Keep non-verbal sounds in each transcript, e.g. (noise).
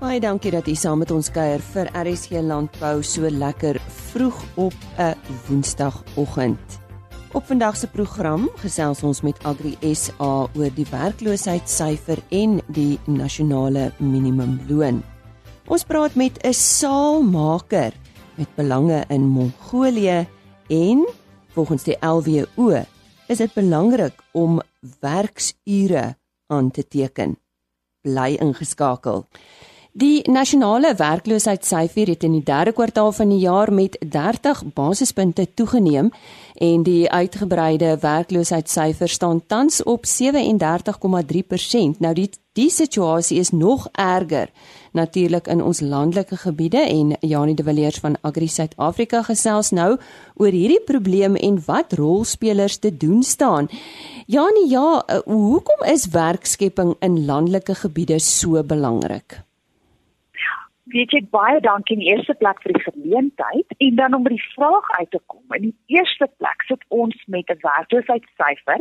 Baie dankie dat u saam met ons kuier vir RSG Landbou so lekker vroeg op 'n Woensdagoggend. Op vandag se program gesels ons met Agri SA oor die werkloosheidssyfer en die nasionale minimumloon. Ons praat met 'n saalmaker met belange in Mongolië en volgens die LWO is dit belangrik om werksure aan te teken. Bly ingeskakel. Die nasionale werkloosheidssyfer het in die derde kwartaal van die jaar met 30 basispunte toegeneem en die uitgebreide werkloosheidssyfer staan tans op 37,3%. Nou die die situasie is nog erger natuurlik in ons landelike gebiede en Janie de Villiers van Agri Suid-Afrika gesels nou oor hierdie probleem en wat rolspelers te doen staan. Janie, ja, eh, hoekom is werkskepping in landelike gebiede so belangrik? Weet jy baie dankie in die eerste plek vir die geleentheid en dan om by die vraag uit te kom. In die eerste plek sit ons met 'n werkloosheidssyfer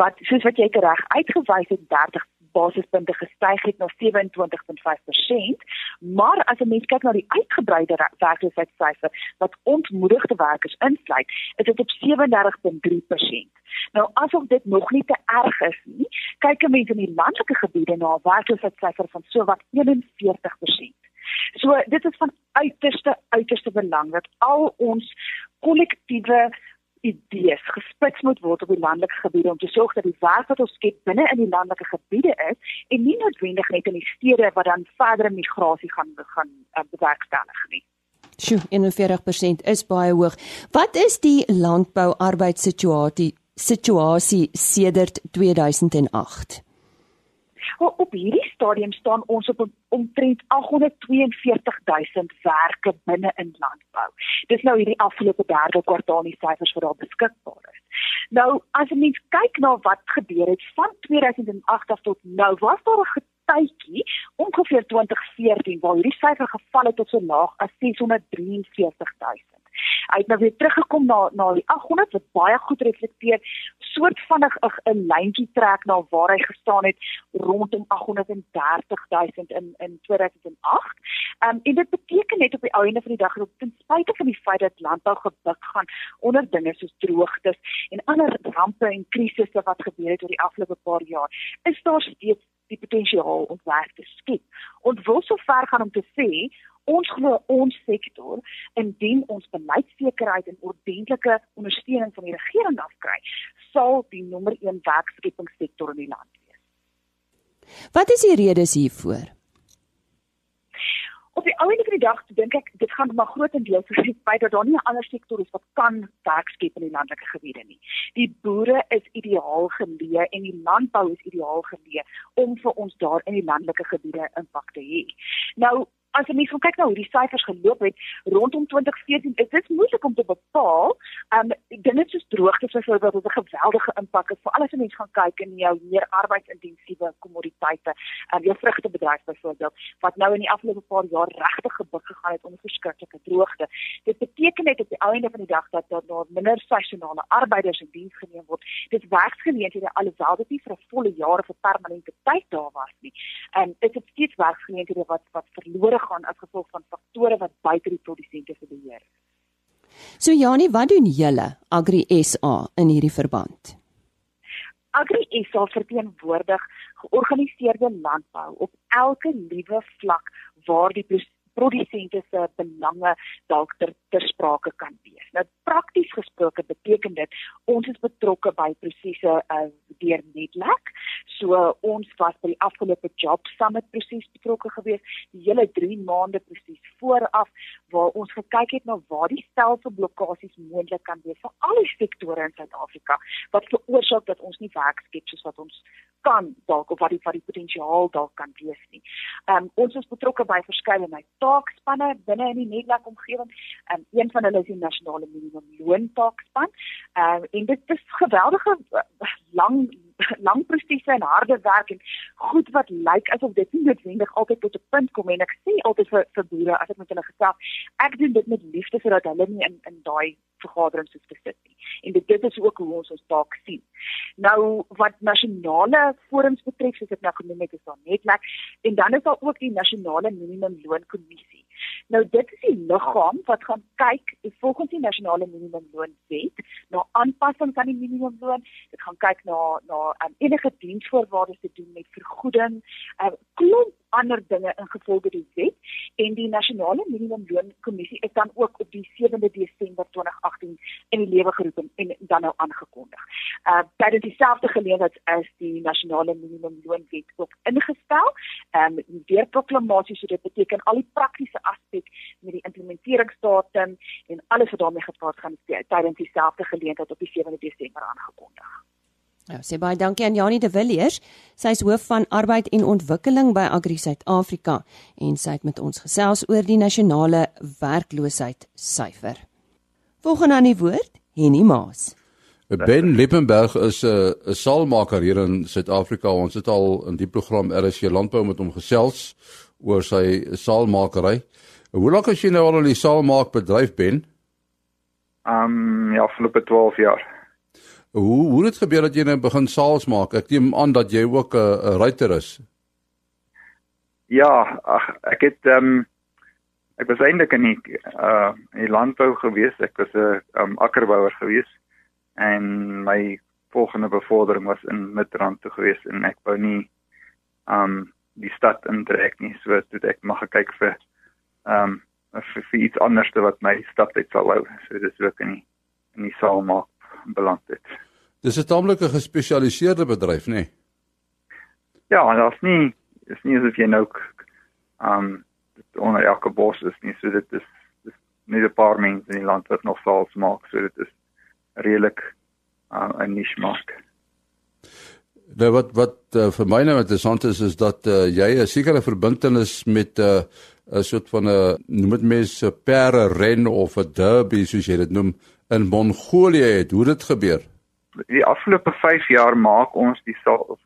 wat soos wat jy reg uitgewys het 30 basispunte gestyg het na 27.5%, maar as 'n mens kyk na die uitgebreide werkloosheidssyfer wat ontmoedigde werkers insluit, is dit op 37.3%. Nou asof dit nog nie te erg is nie, kyk 'n mens in die landelike gebiede na 'n werkloosheidssyfer van sowat 41%. So dit is van uiterste uiterste belang dat al ons kollektiewe idees gespits moet word op die landelike gebiede om te sorg dat die werk wat ons skep binne in die landelike gebiede is en nie noodwendig net in die stede wat dan verdere migrasie gaan gaan uh, bewerkstellig nie. Sjoe, 41% is baie hoog. Wat is die landbou arbeidssituasie situasie sedert 2008? Well, op hierdie stadium staan ons op omtrent 842000 werke binne in landbou. Dis nou hierdie afgelope derde kwartaal die syfers wat daar beskikbaar is. Nou as 'n mens kyk na wat gebeur het van 2008 af tot nou, was daar 'n tydjie ongeveer 2014 waar hierdie syfer geval het tot so laag as 643000. Hy het nou weer teruggekom na na die 800 wat baie goed reflekteer soort van 'n lyntjie trek na waar hy gestaan het rondom 830000 in in 2008. Ehm um, en dit beteken net op die einde van die dag dat ten spyte van die feit dat landbou gebuk gaan onder dinge soos droogtes en ander rampe en krisisse wat gebeur het oor die afgelope paar jaar, is daar steeds die potensiaal om werk te skep. Ons wil so ver gaan om te sê ons glo ons sektor indien ons beleidssekerheid en ordentlike ondersteuning van die regering afkry, sal die nommer 1 werkskepingssektor in die land wees. Wat is die redes hiervoor? Op die ouene van die dag dink ek dit gaan maar grootendeels (laughs) oor die feit dat daar nie 'n ander sektor is wat kan werk skep in die landelike gebiede nie. Die boere is ideaal geleë en die landbou is ideaal geleë om vir ons daar in die landelike gebiede impak te hê. Nou as jy mens kyk na hoe die syfers geloop het rondom 2014, is dit moeilik om te bepaal. Um dinge soos droogte byvoorbeeld het 'n geweldige impak op veral as jy mens gaan kyk in jou meer arbeidsintensiewe kommoditeite, um jou vrugtebedryf byvoorbeeld wat nou in die afgelope paar jaar regtig gebuk gegaan het onder verskriklike droogte. Dit beteken net op die einde van die dag dat daar nou minder seisonale arbeiders in diens geneem word. Dit werksgeleenthede alhoewel dit nie vir 'n volle jaar of 'n permanente tyd daar was nie. Um dit het steeds werksgeleenthede wat wat verlore gaan as gevolg van faktore wat buite die produsente se beheer is. So Janie, wat doen julle Agri SA in hierdie verband? Agri SA verteenwoordig georganiseerde landbou op elke liewe vlak waar die produsente se belange dalk ter, ter sprake kan wees. Nou prakties gesproke beteken dit ons is betrokke by prosesse uh, deur Netlek. So ons was by die afgelope Job Summit proses betrokke gewees, die hele 3 maande proses vooraf waar ons gekyk het na waar die stelselblokkades moontlik kan wees vir al die sektore in Suid-Afrika wat veroorsaak dat ons nie werk skep soos wat ons kan dalk of wat die die potensiaal dalk kan wees nie. Ehm um, ons is betrokke by verskeidenheid taakspanne binne in die netlek omgewing. Ehm um, een van hulle is die nasionale minimum loon taakspan. Ehm um, en dit is geweldige uh, lang (laughs) lang prosesse en harde werk en goed wat lyk asof dit nie noodwendig altyd tot 'n punt kom en ek sê altyd vir vir boere as ek met hulle gesels, ek doen dit met liefde sodat hulle nie in in daai vergaderings hoef te sit nie. En dit dit is ook hoe ons ons taak sien. Nou wat nasionale forums betref, soos ek nou genoem het, is daar netwerk en dan is daar ook die nasionale minimumloonkommissie. Nou dit is die liggaam wat gaan kyk volgens die nasionale minimumloonwet na aanpassing van die minimumloon. Dit gaan kyk na na um, enige diensvoorwaardes te doen met vergoeding, 'n um, klomp ander dinge ingevolge die wet en die nasionale minimumloonkommissie is dan ook op die 7de Desember 2018 in die lewe geroep en, dan nou aangekondig. Uh tydens dieselfde geleentheid is die nasionale minimumloonwet ook ingestel. Um deur proklamasie so dit beteken al die praktiese aspek met die implementeringsdatum en alles wat daarmee gepaard gaan tydens dieselfde geleentheid op die 7de Desember aangekondig. Nou, sê baie dankie aan Janie de Villiers. Sy is hoof van arbeid en ontwikkeling by Agri Suid-Afrika en sy het met ons gesels oor die nasionale werkloosheid syfer. Volgende aan die woord, Henny Maas. Ben Lippenberg is 'n 'n saalmaker hier in Suid-Afrika. Ons het al in die program RSG Landbou met hom gesels oor sy saalmakery. Hoe lank as jy nou al in die saalmaakbedryf ben? Ehm um, ja, vir 12 jaar. Hoe hoe het gebeur dat jy nou begin saals maak? Ek neem aan dat jy ook 'n uh, ruiter is. Ja, ag ek het ehm um, ek was eintlik in die uh in landbou gewees. Ek was 'n um, akkerbouer gewees en my volgende bevordering was in Midrand toe gewees en ek wou nie um die stad intrek nie. So toe ek mag kyk vir um vir, vir iets anders wat my stad uit sal hou. So dis ook in die in die saal maak beland het. Dis 'n taamlike gespesialiseerde bedryf, nê? Nee? Ja, en daar's nie is nie asof jy nou um onder elke bos is nie, so dit is dis nie 'n paar mense in die land wat nog saals maak, so dit is redelik uh, 'n niche mark. Nou wat wat uh, vir my nou interessant is is dat uh, jy 'n sekere verbintenis met 'n uh, 'n soort van 'n noem dit mens 'n perde ren of 'n derby soos jy dit noem in Mongolië het. Hoe dit gebeur? Die afgelope 5 jaar maak ons die sal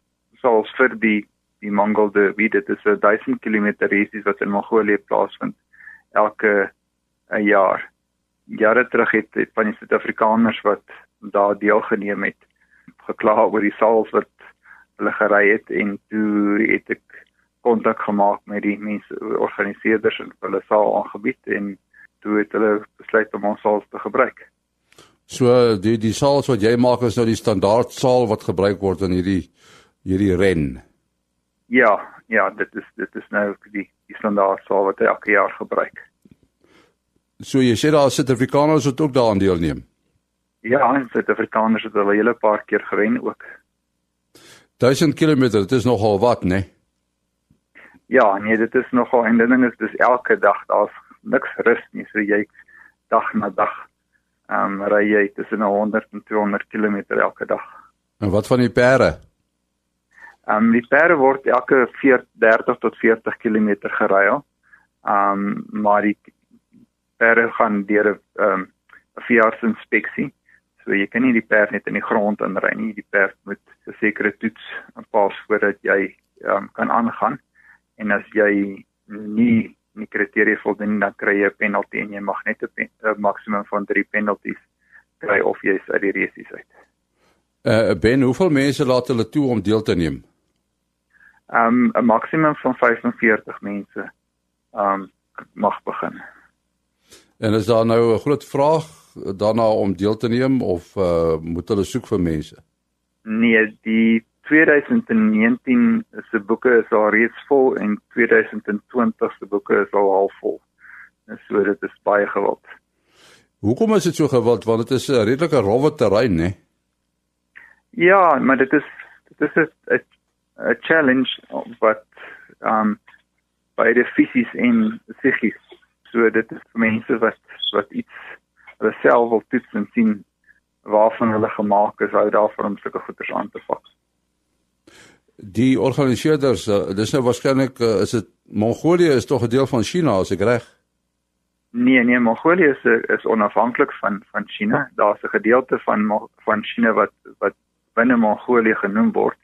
sal vir die die Mongol derby. Dit is 'n 1000 km reisie wat in Mongolië plaasvind elke 'n jaar. Jare terug het, het van die Suid-Afrikaners wat daar deelgeneem het gekla oor die saals wat hulle gery het en toe het ek kontak gemaak met die mense organiseerders en hulle saal aangebied en toe het hulle besluit om ons saal te gebruik. So die die saals wat jy maak is nou die standaard saal wat gebruik word in hierdie hierdie ren. Ja, ja, dit is dit is nou die die standaard saal wat elke jaar gebruik. So jy sê daar is Suid-Afrikaners wat ook daaraan deelneem. Ja, Suid-Afrikaners het 'n hele paar keer gewen ook. 1000 km, dit is nogal wat, né? Nee? Ja, nee, dit is nogal en ding is dis elke dag, daar's niks rus nie, so jy dag na dag ehm um, ry jy tussen 100 en 200 km elke dag. En wat van die perde? Ehm um, die perde word elke 40 30 tot 40 km gery. Ehm um, maar die perde gaan deur 'n ehm um, verjaarsinspeksie. So jy kan nie die perd net in die grond inry nie. Die perd moet 'n sekere toets pas voordat jy um, kan aangaan. En as jy nie die kriteria voldoen dan kry jy 'n penalty en jy mag net 'n maksimum van 3 penalties kry of jy's uit die resies uit. Uh Ben, hoeveel mense laat hulle toe om deel te neem? Um 'n maksimum van 45 mense um mag begin. En is daar nou 'n groot vraag daarna om deel te neem of uh moet hulle soek vir mense? Nee, die 2019 se boeke is al reeds vol en 2020 se boeke is al half vol. En so dit is baie gewild. Hoekom is dit so gewild? Want dit is 'n redelike rowwe terrein, né? Ja, maar dit is dit is 'n 'n challenge wat um by die fisies en psigies. So dit is vir mense wat wat iets hulle self wil toets en sien waarvan hulle gemaak is, hou daarvan om sulke goeders aan te pak die organiseerders uh, dis nou waarskynlik uh, is dit Mongolië is tog 'n deel van China as ek reg Nee nee Mongolië is is onafhanklik van van China daar's 'n gedeelte van van China wat wat binne Mongolië genoem word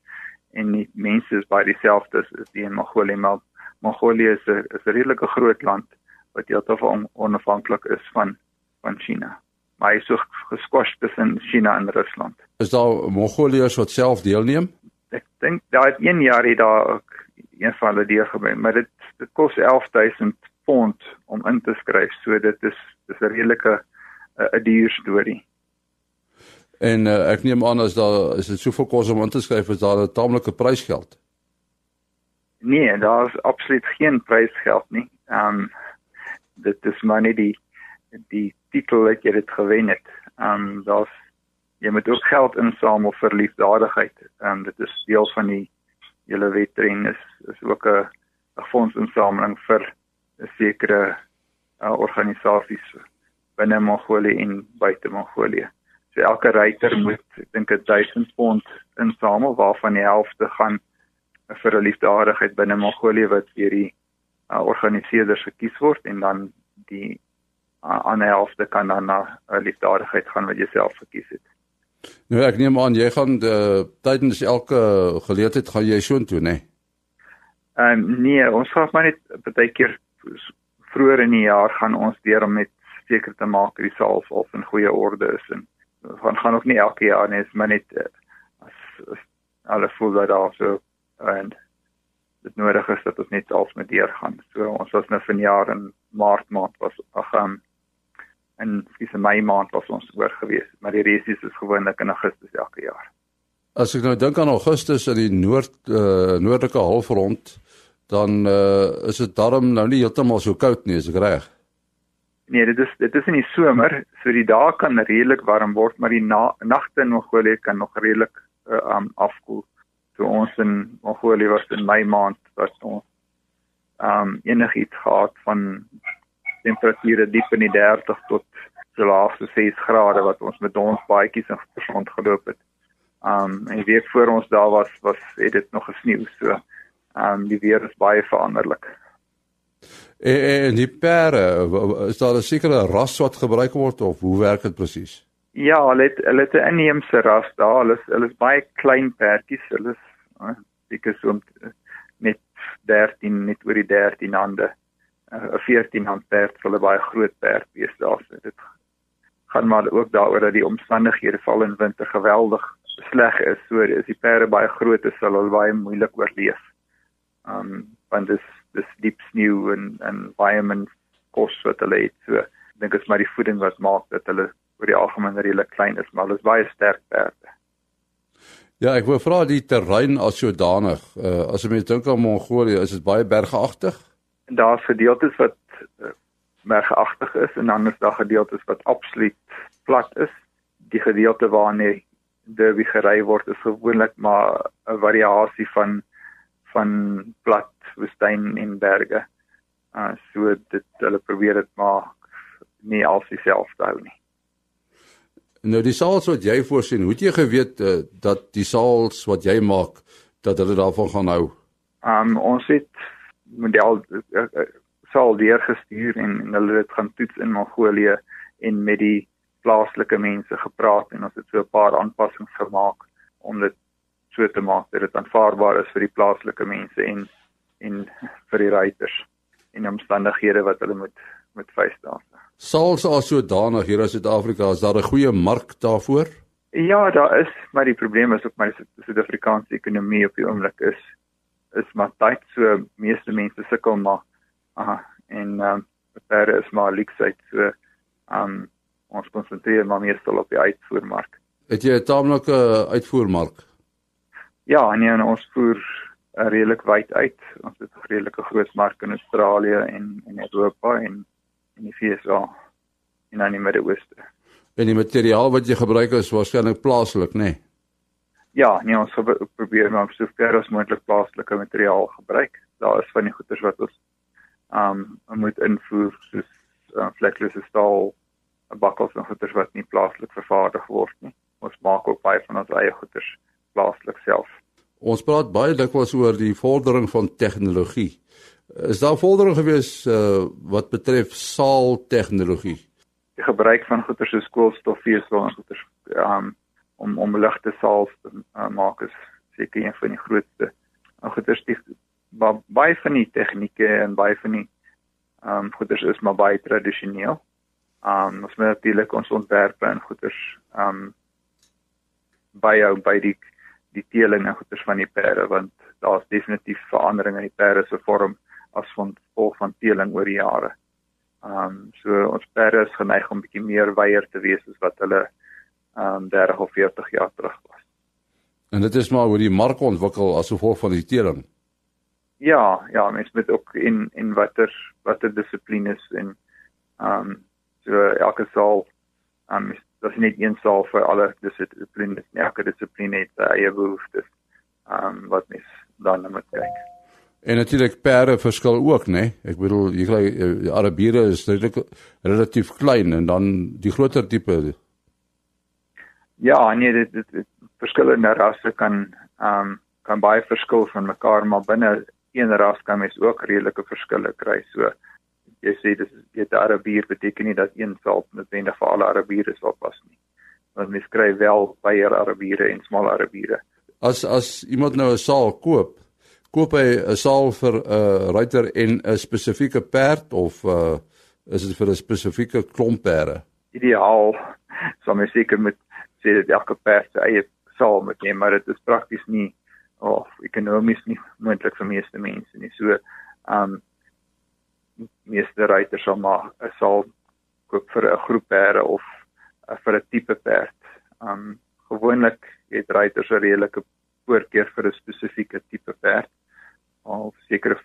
en die mense is baie dieselfde as die in Mongolië, maar Mongolië is 'n is 'n redelike groot land wat heeltemal on, onafhanklik is van van China. Maar hy is so geskwas tussen China en Rusland. Is daar Mongoliërs wat self deelneem? Ek dink daai een jaar het daar ook een van hulle deurgebring, maar dit dit kos 11000 pond om in te skryf. So dit is dis 'n redelike 'n duur storie. En uh, ek neem aan as daar is dit soveel kos om in te skryf is daar 'n taamlike prysgeld. Nee, daar is absoluut geen prysgeld nie. Ehm um, dit is maar net die die titel wat jy dit gewen het. Ehm um, daar's jy moet ook geld insamel vir liefdadigheid. Ehm um, dit is deel van die hele wetren is is ook 'n fondsinsameling vir 'n sekere uh, organisasies binne Mongolië en buite Mongolië. So elke ryter moet ek dink 1000 pond insamel waarvan die helfte gaan vir 'n liefdadigheid binne Mongolië wat deur die uh, organiseerders gekies word en dan die uh, ander helfte kan dan na 'n liefdadigheid gaan wat jy self gekies het. Nou ek neem aan jy gaan uh, tydens elke geleentheid gaan jy soontoe, né? Nee? Ehm um, nee, ons gaan maar net baie keer vroeër in die jaar gaan ons deur om met seker te maak die saal of in goeie orde is en gaan gaan ook nie elke jaar nie, is maar net uh, as, as alles voel dat daar so en dit nodig is dat ons net als met deur gaan. So ons was nou vanjaar in Maart maand was ag um, in skies in Mei maand was ons oor gewees, maar die resies is gewoonlik in Augustus elke jaar. As ek nou dink aan Augustus in die noord uh, noordelike halfrond, dan uh, is dit darm nou nie heeltemal so koud nie, is ek reg? Nee, dit is dit is in die somer, so die dae kan redelik warm word, maar die na, nagte in Mongolië kan nog redelik uh, um, afkoel toe ons in Mongolië was in Mei maand wat ons ehm um, enigiets gehad van temperature diep in die 30 tot so laag so 6 grade wat ons met ons baadjies in grond geloop het. Um, en die week voor ons daar was was het dit nog gesneeu so um, die weer is baie veranderlik. En, en die pere is daar 'n sekere ras wat gebruik word of hoe werk dit presies? Ja, hulle het hulle het 'n inheemse ras daar. Hulle is hulle is baie klein pertjies. Hulle is ek is so met 13 net oor die 13 hande. 'n uh, 14 hand perd sal 'n baie groot perd wees daar. Dit gaan maar ook daaroor dat die omstandighede val in winter geweldig sleg is. So as die perde baie groot is, sal hulle baie moeilik oorleef. Um want dis dis diep sneeu en en baie min kos wat hulle het. So ek dink dit is maar die voeding wat maak dat hulle oor die algemeen redelik klein is, maar hulle is baie sterk perde. Ja, ek wou vra die terrein as sodanig. Uh, as jy dink aan Mongolië, is dit baie bergagtig? Daar's gedeeltes wat uh, bergagtig is en dan is daar gedeeltes wat absoluut plat is. Die gedeelte waar nie derby gery word is gewoonlik maar 'n variasie van van plat woestyn en berge. Uh so dit hulle probeer dit maar nie als dieselfde hou nie. Nou die saals wat jy voorsien, hoe het jy geweet uh, dat die saals wat jy maak dat hulle daarvan gaan hou? Um ons het model uh, uh, saal deur gestuur en, en hulle het gaan toets in Mongolië en met die plaaslike mense gepraat en ons het so 'n paar aanpassings gemaak om dit so te maak dat dit aanvaarbaar is vir die plaaslike mense en en vir die ruiters en omstandighede wat hulle moet moet facedaan. Sals as sodanig hier in Suid-Afrika is daar 'n goeie mark daarvoor? Ja, daar is, maar die probleem is ook maar die Suid-Afrikaanse ekonomie op die oomblik is is maar tyd so meeste mense sukkel maar aha en ehm um, daar is maar leksheid so ehm um, ons konsentreer maar meestal op die uitvoermark. Het jy 'n taamlike uitvoermark? Ja, nee, en ons voer uh, redelik wyd uit. Ons het 'n redelike groot mark in Australië en in Europa en in die VSA en dan in die Midde-Ooste. En die materiaal wat jy gebruik is waarskynlik plaaslik, nê? Nee? Ja, nee, ons probeer maar so ver as moontlik plaaslike materiaal gebruik. Daar is van die goeder wat ons um moet invoer soos uh, vleklose staal, bakkels en goeder wat nie plaaslik vervaardig word nie. Ons maak ook baie van ons eie goeder plaaslik self. Ons praat baie dikwels oor die vordering van tegnologie. Is daar vordering gewees uh, wat betref saal tegnologie? Die gebruik van goeder soos koolstof, vesel en goeder um om om ligte saals te uh, maak is seker een van die grootste. Nou goeders die baie van die tegnieke en baie van die ehm um, goeders is maar baie tradisioneel. Ehm um, ons moet natuurlik ons ontwerpe en goeders ehm um, byhou by die die teeling en goeders van die perde want daar's definitief verandering in die perde se vorm as van vol van teeling oor die jare. Ehm um, so ons perde is geneig om bietjie meer weier te wees as wat hulle um, 30 of 40 jaar terug was. En dit is maar hoe die mark ontwikkel as gevolg van die teeling. Ja, ja, mens moet ook in in watter watter dissiplines en ehm um, so elke saal ehm um, dis nie een saal vir alle dissiplines. Elke dissipline het sy eie behoeftes. Ehm um, wat mens dan moet kyk. En natuurlik perde verskil ook, né? Nee? Ek bedoel, jy kry eh, Arabiere is redelik relatief klein en dan die groter tipe. Ja, nee, dit dit, dit verskillende rasse kan ehm um, kan baie verskil van mekaar, maar binne een ras kan mens ook redelike verskille kry. So jy sê dis 'n Arabier beteken nie dat een sal noodwendig vir alle Arabiere sal pas nie. Want mens kry wel baie Arabiere en smal Arabiere. As as iemand nou 'n saal koop, koop hy 'n saal vir 'n uh, ruiter en 'n spesifieke perd of uh, is dit vir 'n spesifieke klomp perde? Ideaal sou mens seker met sê dat elke perd sy eie saal moet hê, maar dit is prakties nie of ekonomies nie moontlik vir meeste mense nie. So um meeste ruiters sal maar 'n saal koop vir 'n groep perde of uh, vir 'n tipe perd. Um gewoonlik het ruiters 'n redelike voorkeur vir 'n spesifieke tipe perd of sekere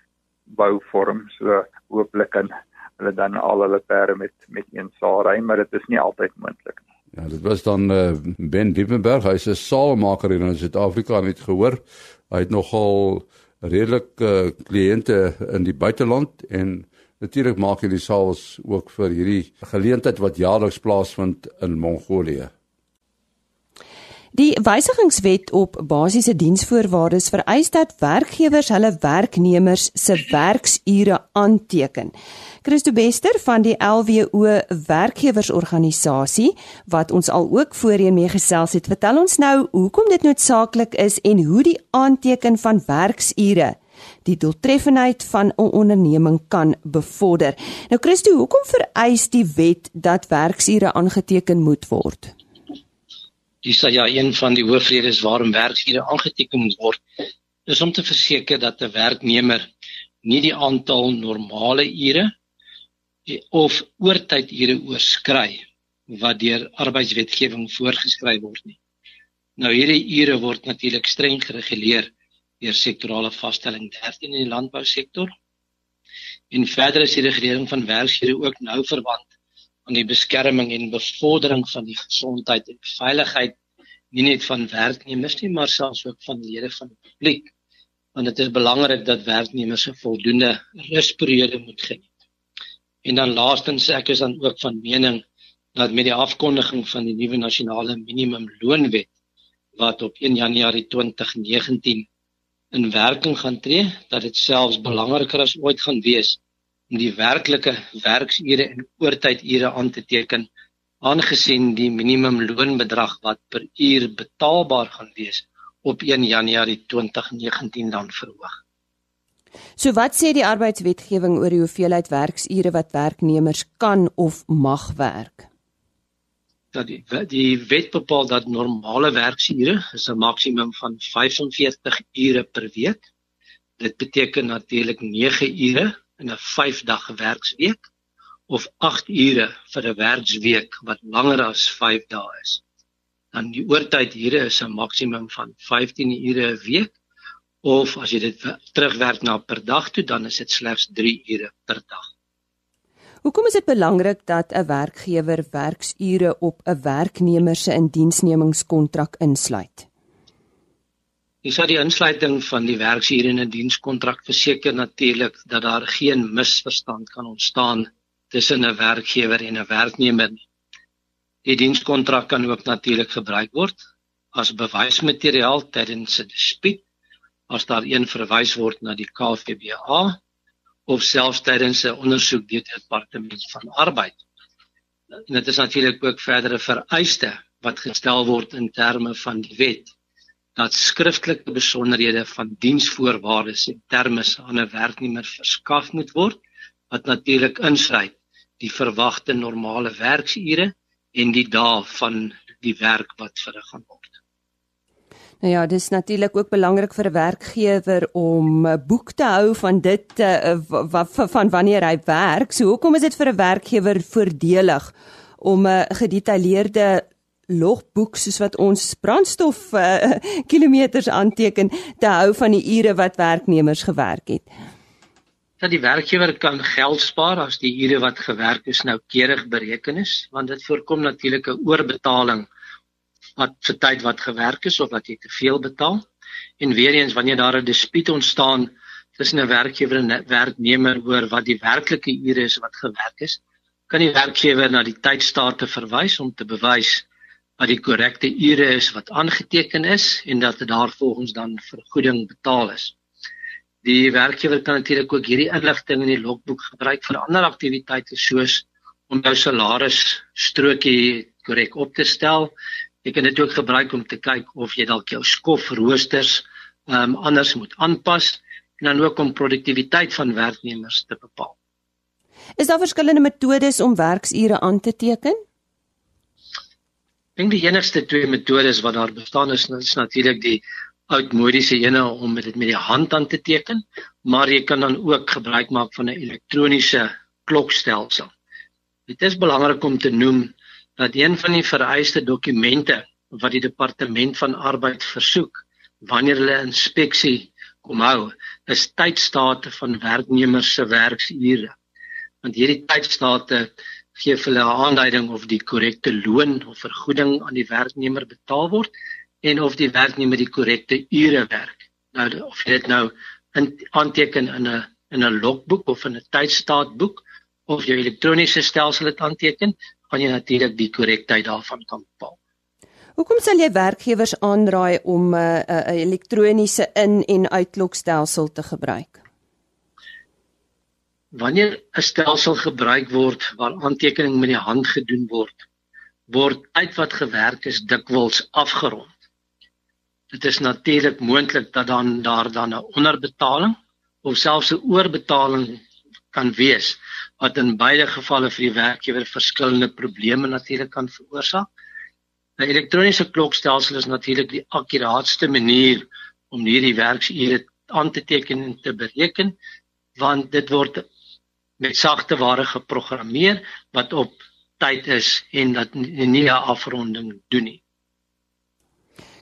bouvorm. So hooplik kan hulle dan al hulle perde met met een saal ry, maar dit is nie altyd moontlik nie. Ja, dit was dan uh, Ben Diepenberg, hy's 'n saalmaker in Suid-Afrika, het gehoor. Hy het nogal redelik uh, kliënte in die buiteland en natuurlik maak hy die saals ook vir hierdie geleentheid wat jaarliks plaasvind in Mongolië. Die wysigingswet op basiese diensvoorwaardes vereis dat werkgewers hulle werknemers se werksure aanteken. Christo Bester van die LWO werkgewersorganisasie wat ons al ook voorheen mee gesels het, vertel ons nou hoekom dit noodsaaklik is en hoe die aanteken van werksure die doeltreffendheid van 'n onderneming kan bevorder. Nou Christo, hoekom vereis die wet dat werksure aangeteken moet word? Dis ja een van die hoofredes waarom werksure aangeteken moet word is om te verseker dat 'n werknemer nie die aantal normale ure of oortydure oorskry wat deur arbeidswetgewing voorgeskryf word nie. Nou hierdie ure word natuurlik streng gereguleer deur sektorale vaststelling 13 in die landbousektor. En verder is die regulering van werksure ook nou verwant aan die beskerming en bevordering van die gesondheid en veiligheid nie net van werknemers nie maar selfs ook van lede van die publiek want dit is belangrik dat werknemers 'n voldoende rusperiode moet geniet. En dan laastens ek is dan ook van mening dat met die afkondiging van die nuwe nasionale minimumloonwet wat op 1 Januarie 2019 in werking gaan tree, dat dit selfs belangriker as ooit gaan wees om die werklike werksure en oortydure aan te teken aangesien die minimumloonbedrag wat per uur betaalbaar gaan wees op 1 Januarie 2019 dan verhoog. So wat sê die arbeidswetgewing oor die hoeveelheid werksure wat werknemers kan of mag werk? Dat die die wet bepaal dat normale werksure is 'n maksimum van 45 ure per week. Dit beteken natuurlik 9 ure in 'n 5 dag werksweek of 8 ure vir 'n werksweek wat langer as 5 dae is. Dan die oortyd hier is 'n maksimum van 15 ure 'n week of as jy dit terugwerk na per dag toe dan is dit slegs 3 ure per dag. Hoekom is dit belangrik dat 'n werkgewer werksure op 'n werknemer se indiensnemingskontrak insluit? Dis dat die insluiting van die werksure in 'n dienskontrak verseker natuurlik dat daar geen misverstand kan ontstaan tussen 'n werkgewer en 'n werknemer. Die dienskontrak kan ook natuurlik gebruik word as bewysmateriaal tydens 'n dispuut as daar een verwys word na die KVBA of selfs tydens 'n ondersoek deur die departement van arbeid. En dit is natuurlik ook verdere vereiste wat gestel word in terme van die wet dat skriftelike besonderhede van diensvoorwaardes en terme aan 'n werknemer verskaf moet word wat natuurlik insluit die verwagte normale werksure en die dae van die werk wat verrig gaan word. Nou ja, dis natuurlik ook belangrik vir 'n werkgewer om 'n boek te hou van dit uh, van wanneer hy werk. So hoekom is dit vir 'n werkgewer voordelig om 'n gedetailleerde logboek soos wat ons brandstof uh, (laughs) kilometers aanteken te hou van die ure wat werknemers gewerk het? Dat die werkgewer kan geld spaar as die ure wat gewerk is noukeurig bereken is, want dit voorkom natuurlik 'n oorbetaling wat vir tyd wat gewerk is of wat jy te veel betaal. En weer eens wanneer daar 'n dispuut ontstaan tussen 'n werkgewer en 'n werknemer oor wat die werklike ure is wat gewerk is, kan die werkgewer na die tydstate verwys om te bewys wat die korrekte ure is wat aangeteken is en dat dit daarvolgens dan vergoeding betaal is. Die werkgewer kan natuurlik ook hierdie inligting in die logboek gebruik vir ander aktiwiteite soos om jou salaris strokie korrek op te stel Jy kan dit ook gebruik om te kyk of jy dalk jou skofroosters ehm um, anders moet aanpas en dan ook om produktiwiteit van werknemers te bepaal. Is daar verskillende metodes om werksure aan te teken? Dink die enigste twee metodes wat daar bestaan is, is natuurlik die oudmodiese ene om dit met die hand aan te teken, maar jy kan dan ook gebruik maak van 'n elektroniese klokstelsel. Dit is belangrik om te noem dat een van die vereiste dokumente wat die departement van arbeid versoek wanneer hulle inspeksie kom hou, is tydstate van werknemers se werksure. Want hierdie tydstate gee vir hulle 'n aanduiding of die korrekte loon of vergoeding aan die werknemer betaal word en of die werknemer die korrekte ure werk. Nou of jy dit nou in aanteken in 'n in 'n logboek of in 'n tydstaatboek of jou elektroniese stelsel dit aanteken, gaan jy natuurlik die korrektheid daarvan kan bepaal. Hoekom sal jy werkgewers aanraai om 'n uh, uh, elektroniese in- en uitklokstelsel te gebruik? Wanneer 'n stelsel gebruik word waar aantekening met die hand gedoen word, word tyd wat gewerk is dikwels afgerond. Dit is natuurlik moontlik dat dan daar dan 'n onderbetaling of selfs 'n oorbetaling kan wees wat in beide gevalle vir die werkgewer verskillende probleme natuurlik kan veroorsaak. 'n Elektroniese klokstelsel is natuurlik die akkuraatste manier om hierdie werksure aan te teken en te bereken want dit word met sagte ware geprogrammeer wat op tyd is en dat nie 'n afronding doen nie.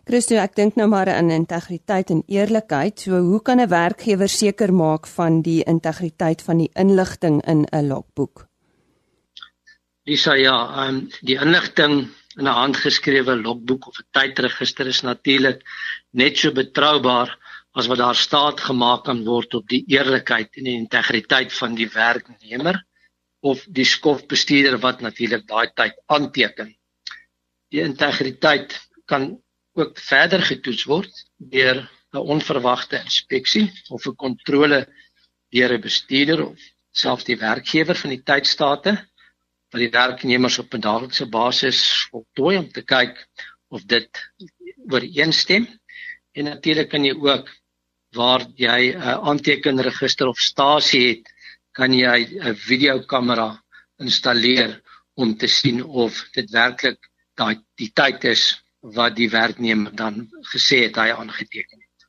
Christo, ek dink nou maar aan integriteit en eerlikheid. So hoe kan 'n werkgewer seker maak van die integriteit van die inligting in 'n logboek? Lisa, ja, um, die inligting in 'n handgeskrewe logboek of 'n tydregister is natuurlik net so betroubaar as wat daar staat gemaak kan word op die eerlikheid en die integriteit van die werknemer of die skofbestuurder wat natuurlik daai tyd aanteken. Die integriteit kan ook verder getoets word deur 'n onverwagte inspeksie of 'n kontrole deur 'n bestuurder of selfs die werkgewer van die tydstate wat die werknemers op 'n daaglikse basis voltooi om te kyk of dit ooreenstem en natuurlik kan jy ook waar jy 'n aantekenregister of stasie het kan jy 'n videokamera installeer om te sien of dit werklik daai die tyd is wat die werknemer dan gesê het hy aangeteken het.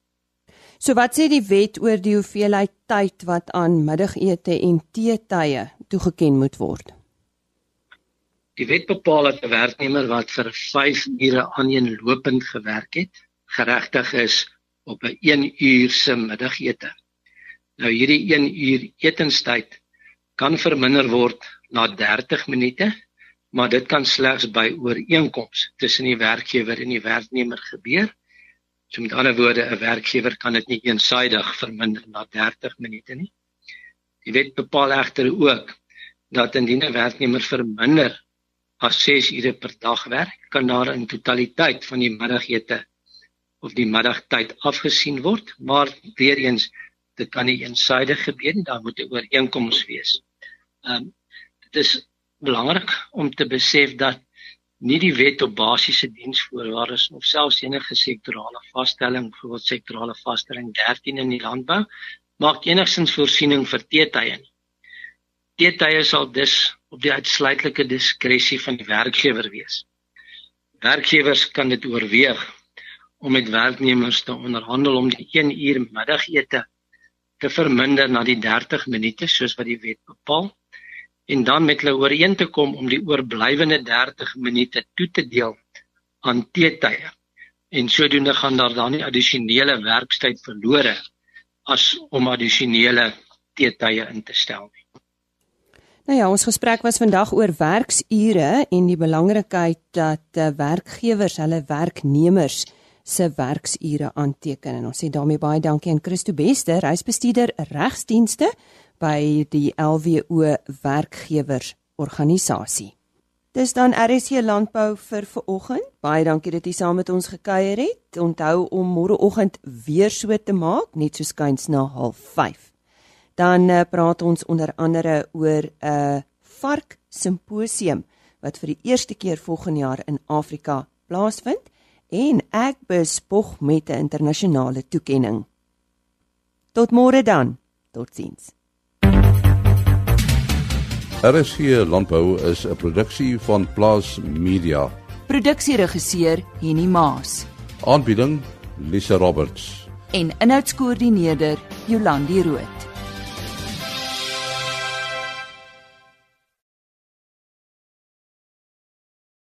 So wat sê die wet oor die hoeveelheid tyd wat aan middagete en teetye toegeken moet word? Die wet bepaal dat 'n werknemer wat vir 5 ure aaneenlopend gewerk het, geregtig is op 'n 1 uur se middagete. Nou hierdie 1 uur etenstyd kan verminder word na 30 minute maar dit kan slegs by ooreenkoms tussen die werkgewer en die werknemer gebeur. So met ander woorde, 'n werkgewer kan dit nie eensydig verminder na 30 minute nie. Die wet bepaal egter ook dat indien 'n werknemer verminder as 6 ure per dag werk, kan daar in totaliteit van die middagete of die middagtyd afgesien word, maar weer eens dit kan nie eensydig gebeur nie, daar moet 'n ooreenkoms wees. Ehm um, dit is belangrik om te besef dat nie die wet op basiese diensvoorwaardes of selfs enige sektorale vaststelling, byvoorbeeld sektorale vaststelling 13 in die landbou, maak enigsins voorsiening vir teetye nie. Teetye sal dus op die uitsluitlike diskresie van die werkgewer wees. Werkgewers kan dit oorweeg om met werknemers te onderhandel om die 1 uur middagete te verminder na die 30 minute soos wat die wet bepaal en dan met hulle ooreen te kom om die oorblywende 30 minute toe te deel aan teetye. En sodoende gaan daar dan nie addisionele werkstyd verlore as om addisionele teetye in te stel nie. Nou ja, ons gesprek was vandag oor werksure en die belangrikheid dat uh, werkgewers hulle werknemers se werksure aanteken en ons sê daarmee baie dankie aan Christo Bester, reisbestuurder regsdienste by die LWO werkgewers organisasie. Dis dan RSC landbou vir vanoggend. Baie dankie dat jy saam met ons gekuier het. Onthou om môreoggend weer so te maak, net so skuins na 05:30. Dan uh, praat ons onder andere oor 'n uh, vark simposium wat vir die eerste keer volgende jaar in Afrika plaasvind en ek bespog met 'n internasionale toekenning. Tot môre dan. Totsiens. RSG Landbou is 'n produksie van Plaas Media. Produksieregisseur Henny Maas. Aanbieding Lisa Roberts. En inhoudskoördineerder Jolandi Root.